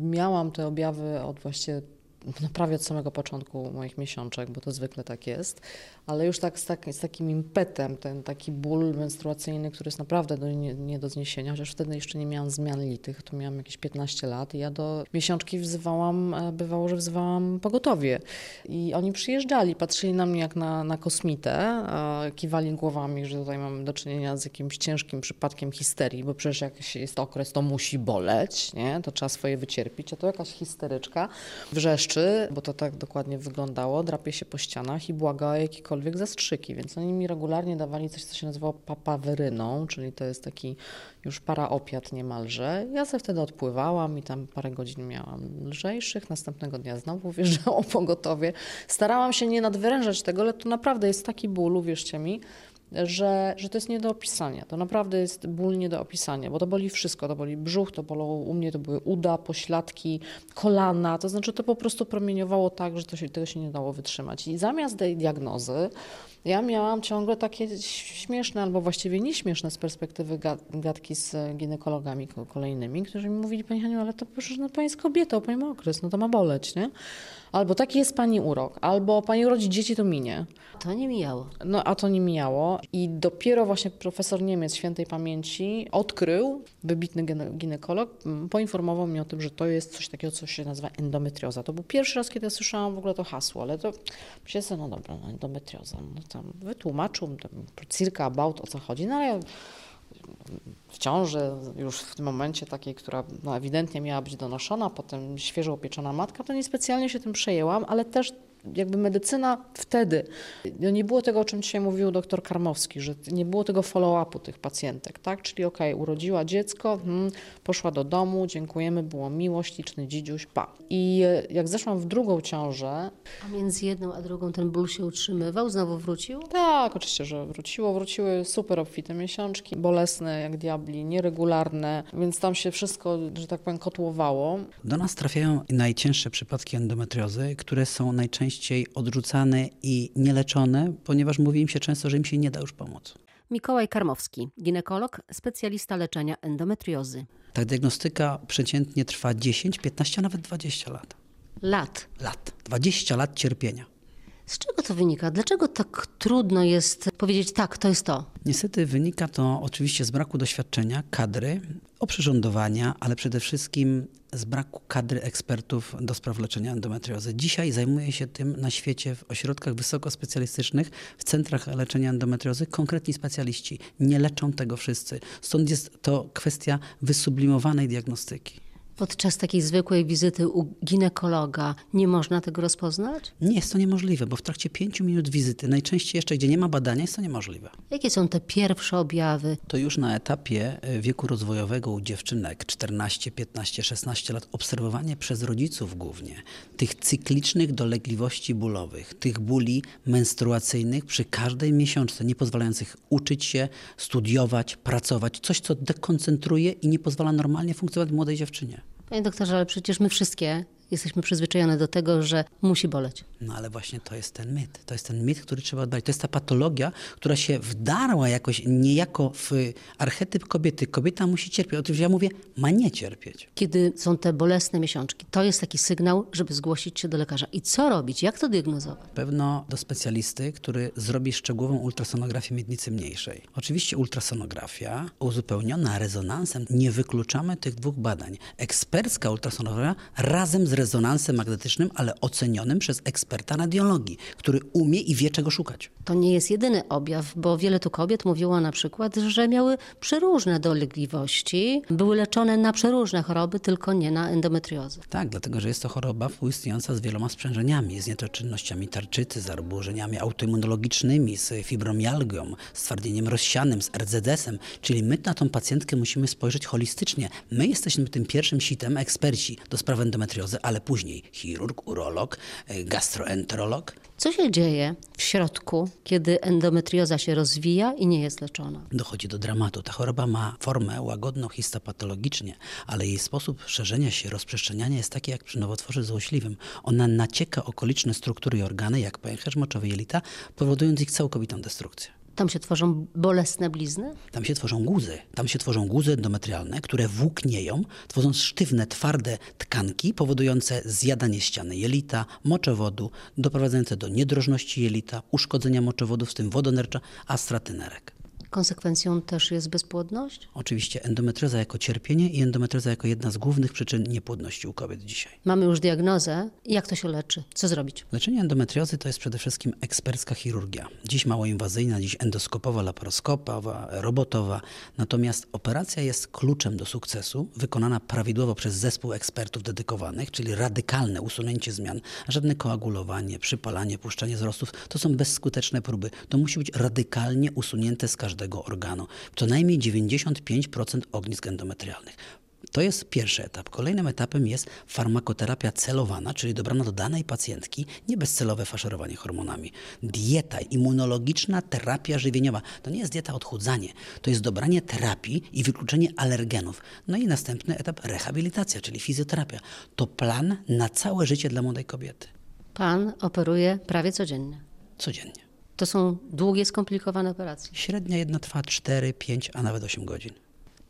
Miałam te objawy od właściwie no prawie od samego początku moich miesiączek, bo to zwykle tak jest, ale już tak z, tak, z takim impetem, ten taki ból menstruacyjny, który jest naprawdę do, nie, nie, do zniesienia, chociaż wtedy jeszcze nie miałam zmian litych, to miałam jakieś 15 lat i ja do miesiączki wzywałam, e, bywało, że wzywałam pogotowie i oni przyjeżdżali, patrzyli na mnie jak na, na kosmitę, kiwali głowami, że tutaj mamy do czynienia z jakimś ciężkim przypadkiem histerii, bo przecież jak jest okres, to musi boleć, nie? to trzeba swoje wycierpić, a to jakaś histeryczka wrzeszczy, bo to tak dokładnie wyglądało, drapie się po ścianach i błaga o jakiekolwiek zastrzyki, więc oni mi regularnie dawali coś, co się nazywało papaweryną, czyli to jest taki już paraopiat niemalże. Ja sobie wtedy odpływałam i tam parę godzin miałam lżejszych, następnego dnia znowu wjeżdżało pogotowie. Starałam się nie nadwyrężać tego, ale to naprawdę jest taki ból, uwierzcie mi, że, że to jest nie do opisania. To naprawdę jest ból nie do opisania, bo to boli wszystko. To boli brzuch, to bolało u mnie, to były uda, pośladki, kolana. To znaczy to po prostu promieniowało tak, że to się, tego się nie dało wytrzymać. I zamiast tej diagnozy ja miałam ciągle takie śmieszne, albo właściwie nieśmieszne z perspektywy gadki z ginekologami kolejnymi, którzy mi mówili, Pani Haniu, ale to przecież no, Pani jest kobietą, Pani ma okres, no to ma boleć, nie? Albo taki jest Pani urok, albo Pani urodzi dzieci, to minie. To nie mijało. No a to nie mijało i dopiero właśnie profesor Niemiec świętej pamięci odkrył, wybitny ginekolog, poinformował mnie o tym, że to jest coś takiego, co się nazywa endometrioza. To był pierwszy raz, kiedy ja słyszałam w ogóle to hasło, ale to myślę no dobra, no endometrioza, no tam wytłumaczył tam circa about o co chodzi, no ale w ciąży, już w tym momencie takiej, która no, ewidentnie miała być donoszona, potem świeżo upieczona matka, to niespecjalnie się tym przejęłam, ale też jakby medycyna wtedy, no nie było tego, o czym dzisiaj mówił doktor Karmowski, że nie było tego follow-upu tych pacjentek, tak? Czyli okej, okay, urodziła dziecko, hmm, poszła do domu, dziękujemy, było miło, śliczny dzidziuś, pa. I e, jak zeszłam w drugą ciążę... A między jedną a drugą ten ból się utrzymywał? Znowu wrócił? Tak, oczywiście, że wróciło. Wróciły super obfite miesiączki, bolesne jak diabli, nieregularne, więc tam się wszystko, że tak powiem, kotłowało. Do nas trafiają najcięższe przypadki endometriozy, które są najczęściej najczęściej odrzucane i nieleczone, ponieważ mówi im się często, że im się nie da już pomóc. Mikołaj Karmowski, ginekolog, specjalista leczenia endometriozy. Ta diagnostyka przeciętnie trwa 10, 15, a nawet 20 lat. Lat. Lat. 20 lat cierpienia. Z czego to wynika? Dlaczego tak trudno jest powiedzieć tak, to jest to? Niestety wynika to oczywiście z braku doświadczenia, kadry, oprzyrządowania, ale przede wszystkim z braku kadry ekspertów do spraw leczenia endometriozy. Dzisiaj zajmuje się tym na świecie w ośrodkach wysokospecjalistycznych, w centrach leczenia endometriozy konkretni specjaliści. Nie leczą tego wszyscy. Stąd jest to kwestia wysublimowanej diagnostyki podczas takiej zwykłej wizyty u ginekologa nie można tego rozpoznać? Nie jest to niemożliwe, bo w trakcie pięciu minut wizyty, najczęściej jeszcze gdzie nie ma badania, jest to niemożliwe. Jakie są te pierwsze objawy? To już na etapie e, wieku rozwojowego u dziewczynek 14, 15, 16 lat obserwowanie przez rodziców głównie tych cyklicznych dolegliwości bólowych, tych bóli menstruacyjnych przy każdej miesiączce, nie pozwalających uczyć się, studiować, pracować, coś co dekoncentruje i nie pozwala normalnie funkcjonować młodej dziewczynie. Panie doktorze, ale przecież my wszystkie jesteśmy przyzwyczajone do tego, że musi boleć. No ale właśnie to jest ten mit. To jest ten mit, który trzeba odbać. To jest ta patologia, która się wdarła jakoś niejako w archetyp kobiety. Kobieta musi cierpieć. Otóż ja mówię, ma nie cierpieć. Kiedy są te bolesne miesiączki, to jest taki sygnał, żeby zgłosić się do lekarza. I co robić? Jak to diagnozować? Pewno do specjalisty, który zrobi szczegółową ultrasonografię miednicy mniejszej. Oczywiście ultrasonografia uzupełniona rezonansem. Nie wykluczamy tych dwóch badań. Ekspercka ultrasonografia razem z rezonansem magnetycznym, ale ocenionym przez eksperta radiologii, który umie i wie, czego szukać. To nie jest jedyny objaw, bo wiele tu kobiet mówiło na przykład, że miały przeróżne dolegliwości, były leczone na przeróżne choroby, tylko nie na endometriozę. Tak, dlatego że jest to choroba współistniejąca z wieloma sprzężeniami, z niedoczynnościami tarczycy, z zaburzeniami autoimmunologicznymi, z fibromialgią, z twardnieniem rozsianym, z RZS-em, czyli my na tą pacjentkę musimy spojrzeć holistycznie. My jesteśmy tym pierwszym sitem, eksperci do spraw endometriozy, ale później chirurg, urolog, e, gastroenterolog. Co się dzieje w środku, kiedy endometrioza się rozwija i nie jest leczona? Dochodzi do dramatu. Ta choroba ma formę łagodną histopatologicznie, ale jej sposób szerzenia się, rozprzestrzeniania jest taki jak przy nowotworze złośliwym. Ona nacieka okoliczne struktury i organy, jak pęcherz moczowy jelita, powodując ich całkowitą destrukcję. Tam się tworzą bolesne blizny? Tam się tworzą guzy. Tam się tworzą guzy endometrialne, które włóknieją, tworząc sztywne, twarde tkanki powodujące zjadanie ściany jelita, moczowodu, doprowadzające do niedrożności jelita, uszkodzenia moczowodów, w tym wodonercza, a straty nerek. Konsekwencją też jest bezpłodność? Oczywiście endometrioza jako cierpienie i endometrioza jako jedna z głównych przyczyn niepłodności u kobiet dzisiaj. Mamy już diagnozę. Jak to się leczy? Co zrobić? Leczenie endometriozy to jest przede wszystkim ekspercka chirurgia. Dziś mało inwazyjna, dziś endoskopowa, laparoskopowa, robotowa. Natomiast operacja jest kluczem do sukcesu, wykonana prawidłowo przez zespół ekspertów dedykowanych, czyli radykalne usunięcie zmian, a żadne koagulowanie, przypalanie, puszczanie wzrostów to są bezskuteczne próby. To musi być radykalnie usunięte z każdego organu. Co najmniej 95% ognisk endometrialnych. To jest pierwszy etap. Kolejnym etapem jest farmakoterapia celowana, czyli dobrana do danej pacjentki nie bezcelowe faszerowanie hormonami. Dieta, immunologiczna terapia żywieniowa. To nie jest dieta odchudzanie, to jest dobranie terapii i wykluczenie alergenów. No i następny etap rehabilitacja, czyli fizjoterapia. To plan na całe życie dla młodej kobiety. Pan operuje prawie codziennie. Codziennie. To są długie, skomplikowane operacje. Średnia jedna trwa 4, 5, a nawet 8 godzin.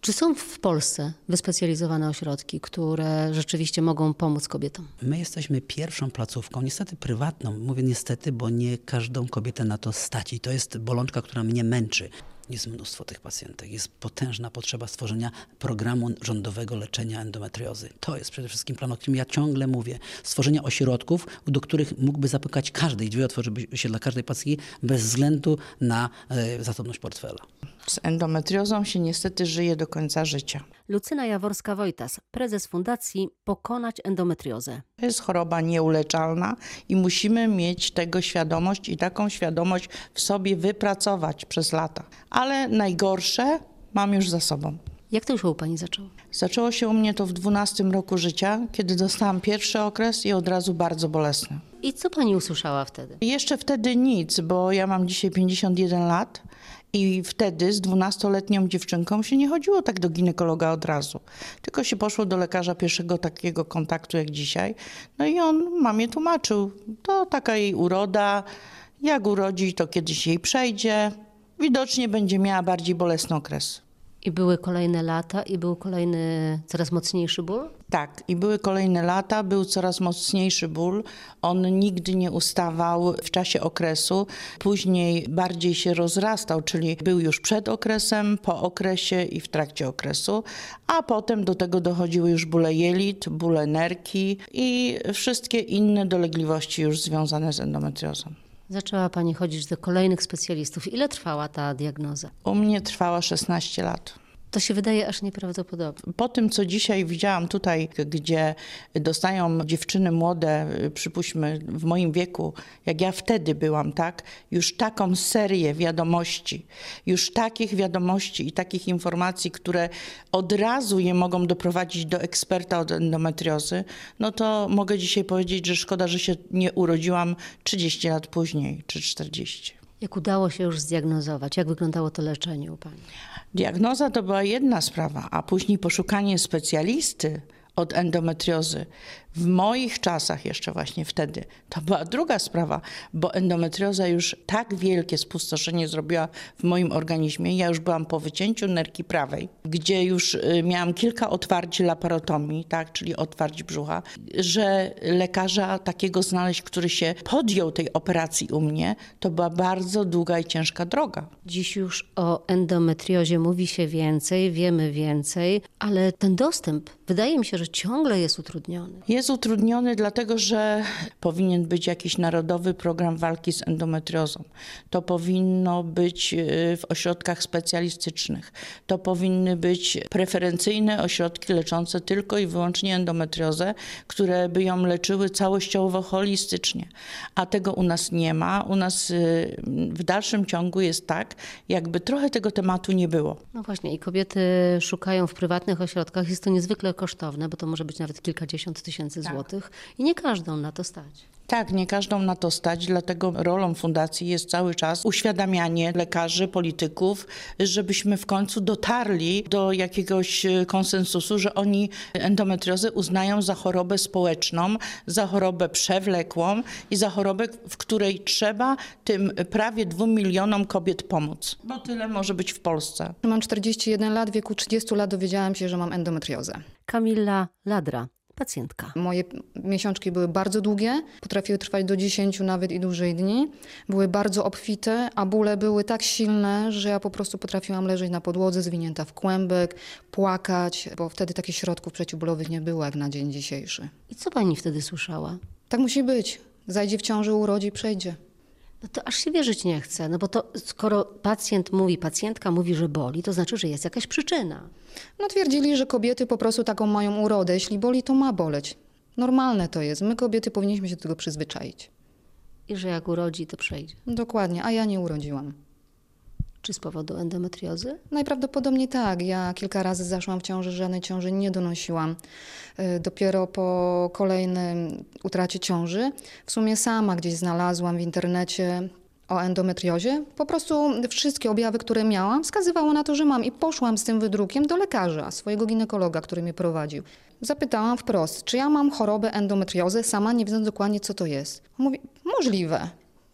Czy są w Polsce wyspecjalizowane ośrodki, które rzeczywiście mogą pomóc kobietom? My jesteśmy pierwszą placówką, niestety prywatną. Mówię niestety, bo nie każdą kobietę na to stać i to jest bolączka, która mnie męczy. Jest mnóstwo tych pacjentek, jest potężna potrzeba stworzenia programu rządowego leczenia endometriozy. To jest przede wszystkim plan, o którym ja ciągle mówię. Stworzenia ośrodków, do których mógłby zapukać każdy i drzwi otworzyły się dla każdej pacjentki bez względu na e, zasobność portfela. Z endometriozą się niestety żyje do końca życia. Lucyna Jaworska-Wojtas, prezes Fundacji Pokonać Endometriozę. To jest choroba nieuleczalna i musimy mieć tego świadomość i taką świadomość w sobie wypracować przez lata. Ale najgorsze mam już za sobą. Jak to już u Pani zaczęło? Zaczęło się u mnie to w 12 roku życia, kiedy dostałam pierwszy okres i od razu bardzo bolesny. I co Pani usłyszała wtedy? Jeszcze wtedy nic, bo ja mam dzisiaj 51 lat i wtedy z 12-letnią dziewczynką się nie chodziło tak do ginekologa od razu. Tylko się poszło do lekarza pierwszego takiego kontaktu jak dzisiaj. No i on mamie tłumaczył, to taka jej uroda, jak urodzi, to kiedyś jej przejdzie. Widocznie będzie miała bardziej bolesny okres. I były kolejne lata i był kolejny, coraz mocniejszy ból? Tak, i były kolejne lata, był coraz mocniejszy ból. On nigdy nie ustawał w czasie okresu. Później bardziej się rozrastał, czyli był już przed okresem, po okresie i w trakcie okresu. A potem do tego dochodziły już bóle jelit, bóle nerki i wszystkie inne dolegliwości już związane z endometriozą. Zaczęła Pani chodzić do kolejnych specjalistów. Ile trwała ta diagnoza? U mnie trwała 16 lat. To się wydaje aż nieprawdopodobne. Po tym, co dzisiaj widziałam tutaj, gdzie dostają dziewczyny młode, przypuśćmy w moim wieku, jak ja wtedy byłam, tak, już taką serię wiadomości, już takich wiadomości i takich informacji, które od razu je mogą doprowadzić do eksperta od endometriozy, no to mogę dzisiaj powiedzieć, że szkoda, że się nie urodziłam 30 lat później, czy 40. Jak udało się już zdiagnozować? Jak wyglądało to leczenie u Pani? Diagnoza to była jedna sprawa, a później poszukanie specjalisty od endometriozy. W moich czasach, jeszcze właśnie wtedy, to była druga sprawa, bo endometrioza już tak wielkie spustoszenie zrobiła w moim organizmie. Ja już byłam po wycięciu nerki prawej, gdzie już y, miałam kilka otwarć laparotomii, tak, czyli otwarć brzucha, że lekarza takiego znaleźć, który się podjął tej operacji u mnie, to była bardzo długa i ciężka droga. Dziś już o endometriozie mówi się więcej, wiemy więcej, ale ten dostęp wydaje mi się, że ciągle jest utrudniony. Jest utrudniony dlatego, że powinien być jakiś narodowy program walki z endometriozą. To powinno być y, w ośrodkach specjalistycznych. To powinny być preferencyjne ośrodki leczące tylko i wyłącznie endometriozę, które by ją leczyły całościowo, holistycznie. A tego u nas nie ma. U nas y, w dalszym ciągu jest tak, jakby trochę tego tematu nie było. No właśnie, i kobiety szukają w prywatnych ośrodkach. Jest to niezwykle kosztowne, bo to może być nawet kilkadziesiąt tysięcy złotych i nie każdą na to stać. Tak, nie każdą na to stać, dlatego rolą fundacji jest cały czas uświadamianie lekarzy, polityków, żebyśmy w końcu dotarli do jakiegoś e, konsensusu, że oni endometriozę uznają za chorobę społeczną, za chorobę przewlekłą i za chorobę, w której trzeba tym prawie dwóm milionom kobiet pomóc. Bo tyle może być w Polsce. Mam 41 lat, w wieku 30 lat dowiedziałam się, że mam endometriozę. Kamila Ladra, pacjentka. Moje miesiączki były bardzo długie, potrafiły trwać do 10 nawet i dłużej dni. Były bardzo obfite, a bóle były tak silne, że ja po prostu potrafiłam leżeć na podłodze, zwinięta w kłębek, płakać, bo wtedy takich środków przeciwbólowych nie było jak na dzień dzisiejszy. I co pani wtedy słyszała? Tak musi być. Zajdzie w ciąży, urodzi i przejdzie. No to aż się wierzyć nie chce, no bo to skoro pacjent mówi, pacjentka mówi, że boli, to znaczy, że jest jakaś przyczyna. No twierdzili, że kobiety po prostu taką mają urodę. Jeśli boli, to ma boleć. Normalne to jest. My kobiety powinniśmy się do tego przyzwyczaić. I że jak urodzi, to przejdzie. Dokładnie, a ja nie urodziłam. Czy z powodu endometriozy? Najprawdopodobniej tak. Ja kilka razy zaszłam w ciąży, żadnej ciąży nie donosiłam. Y, Dopiero po kolejnym utracie ciąży, w sumie sama gdzieś znalazłam w internecie o endometriozie. Po prostu wszystkie objawy, które miałam, wskazywało na to, że mam i poszłam z tym wydrukiem do lekarza, swojego ginekologa, który mnie prowadził. Zapytałam wprost, czy ja mam chorobę endometriozę, sama nie wiedząc dokładnie, co to jest. Mówi, możliwe.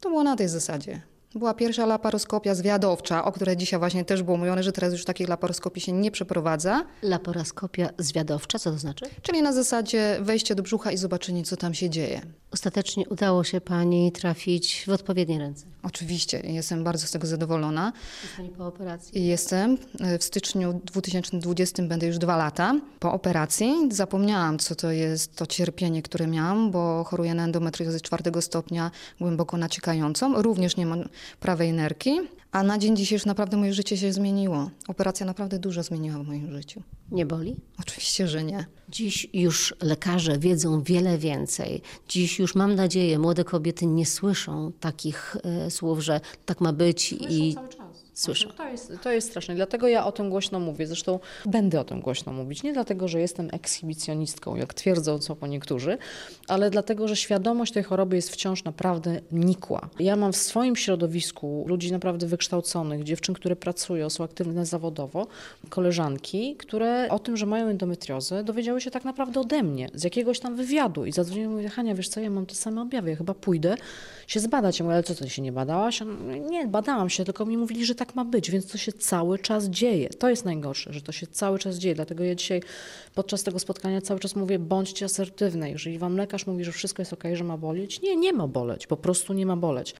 To było na tej zasadzie. Była pierwsza laparoskopia zwiadowcza, o której dzisiaj właśnie też było mówione, że teraz już takich laparoskopii się nie przeprowadza. Laparoskopia zwiadowcza, co to znaczy? Czyli na zasadzie wejście do brzucha i zobaczenie, co tam się dzieje. Ostatecznie udało się pani trafić w odpowiednie ręce. Oczywiście, jestem bardzo z tego zadowolona. Jest pani po operacji. Jestem w styczniu 2020, będę już dwa lata po operacji. Zapomniałam, co to jest to cierpienie, które miałam, bo choruję na endometriozę czwartego stopnia, głęboko naciekającą. Również nie mam prawej nerki, a na dzień dzisiejszy naprawdę moje życie się zmieniło. Operacja naprawdę dużo zmieniła w moim życiu. Nie boli? Oczywiście, że nie. Dziś już lekarze wiedzą wiele więcej. Dziś już mam nadzieję, młode kobiety nie słyszą takich e, słów, że tak ma być i czas. słyszą. To jest, to jest straszne. Dlatego ja o tym głośno mówię. Zresztą będę o tym głośno mówić. Nie dlatego, że jestem ekshibicjonistką, jak twierdzą co po niektórzy, ale dlatego, że świadomość tej choroby jest wciąż naprawdę nikła. Ja mam w swoim środowisku ludzi naprawdę wykształconych, dziewczyn, które pracują, są aktywne zawodowo, koleżanki, które o tym, że mają endometriozę, dowiedziały się tak naprawdę ode mnie, z jakiegoś tam wywiadu. I zadzwoniły i mówię, Hania, wiesz co, ja mam te same objawy, ja chyba pójdę się zbadać. Ja mówię, ale co, ty się nie badałaś? Nie, badałam się, tylko mi mówili, że tak ma być, więc to się cały czas dzieje. To jest najgorsze, że to się cały czas dzieje. Dlatego ja dzisiaj podczas tego spotkania cały czas mówię, bądźcie asertywne. Jeżeli wam lekarz mówi, że wszystko jest okej, że ma boleć, nie, nie ma boleć, po prostu nie ma boleć.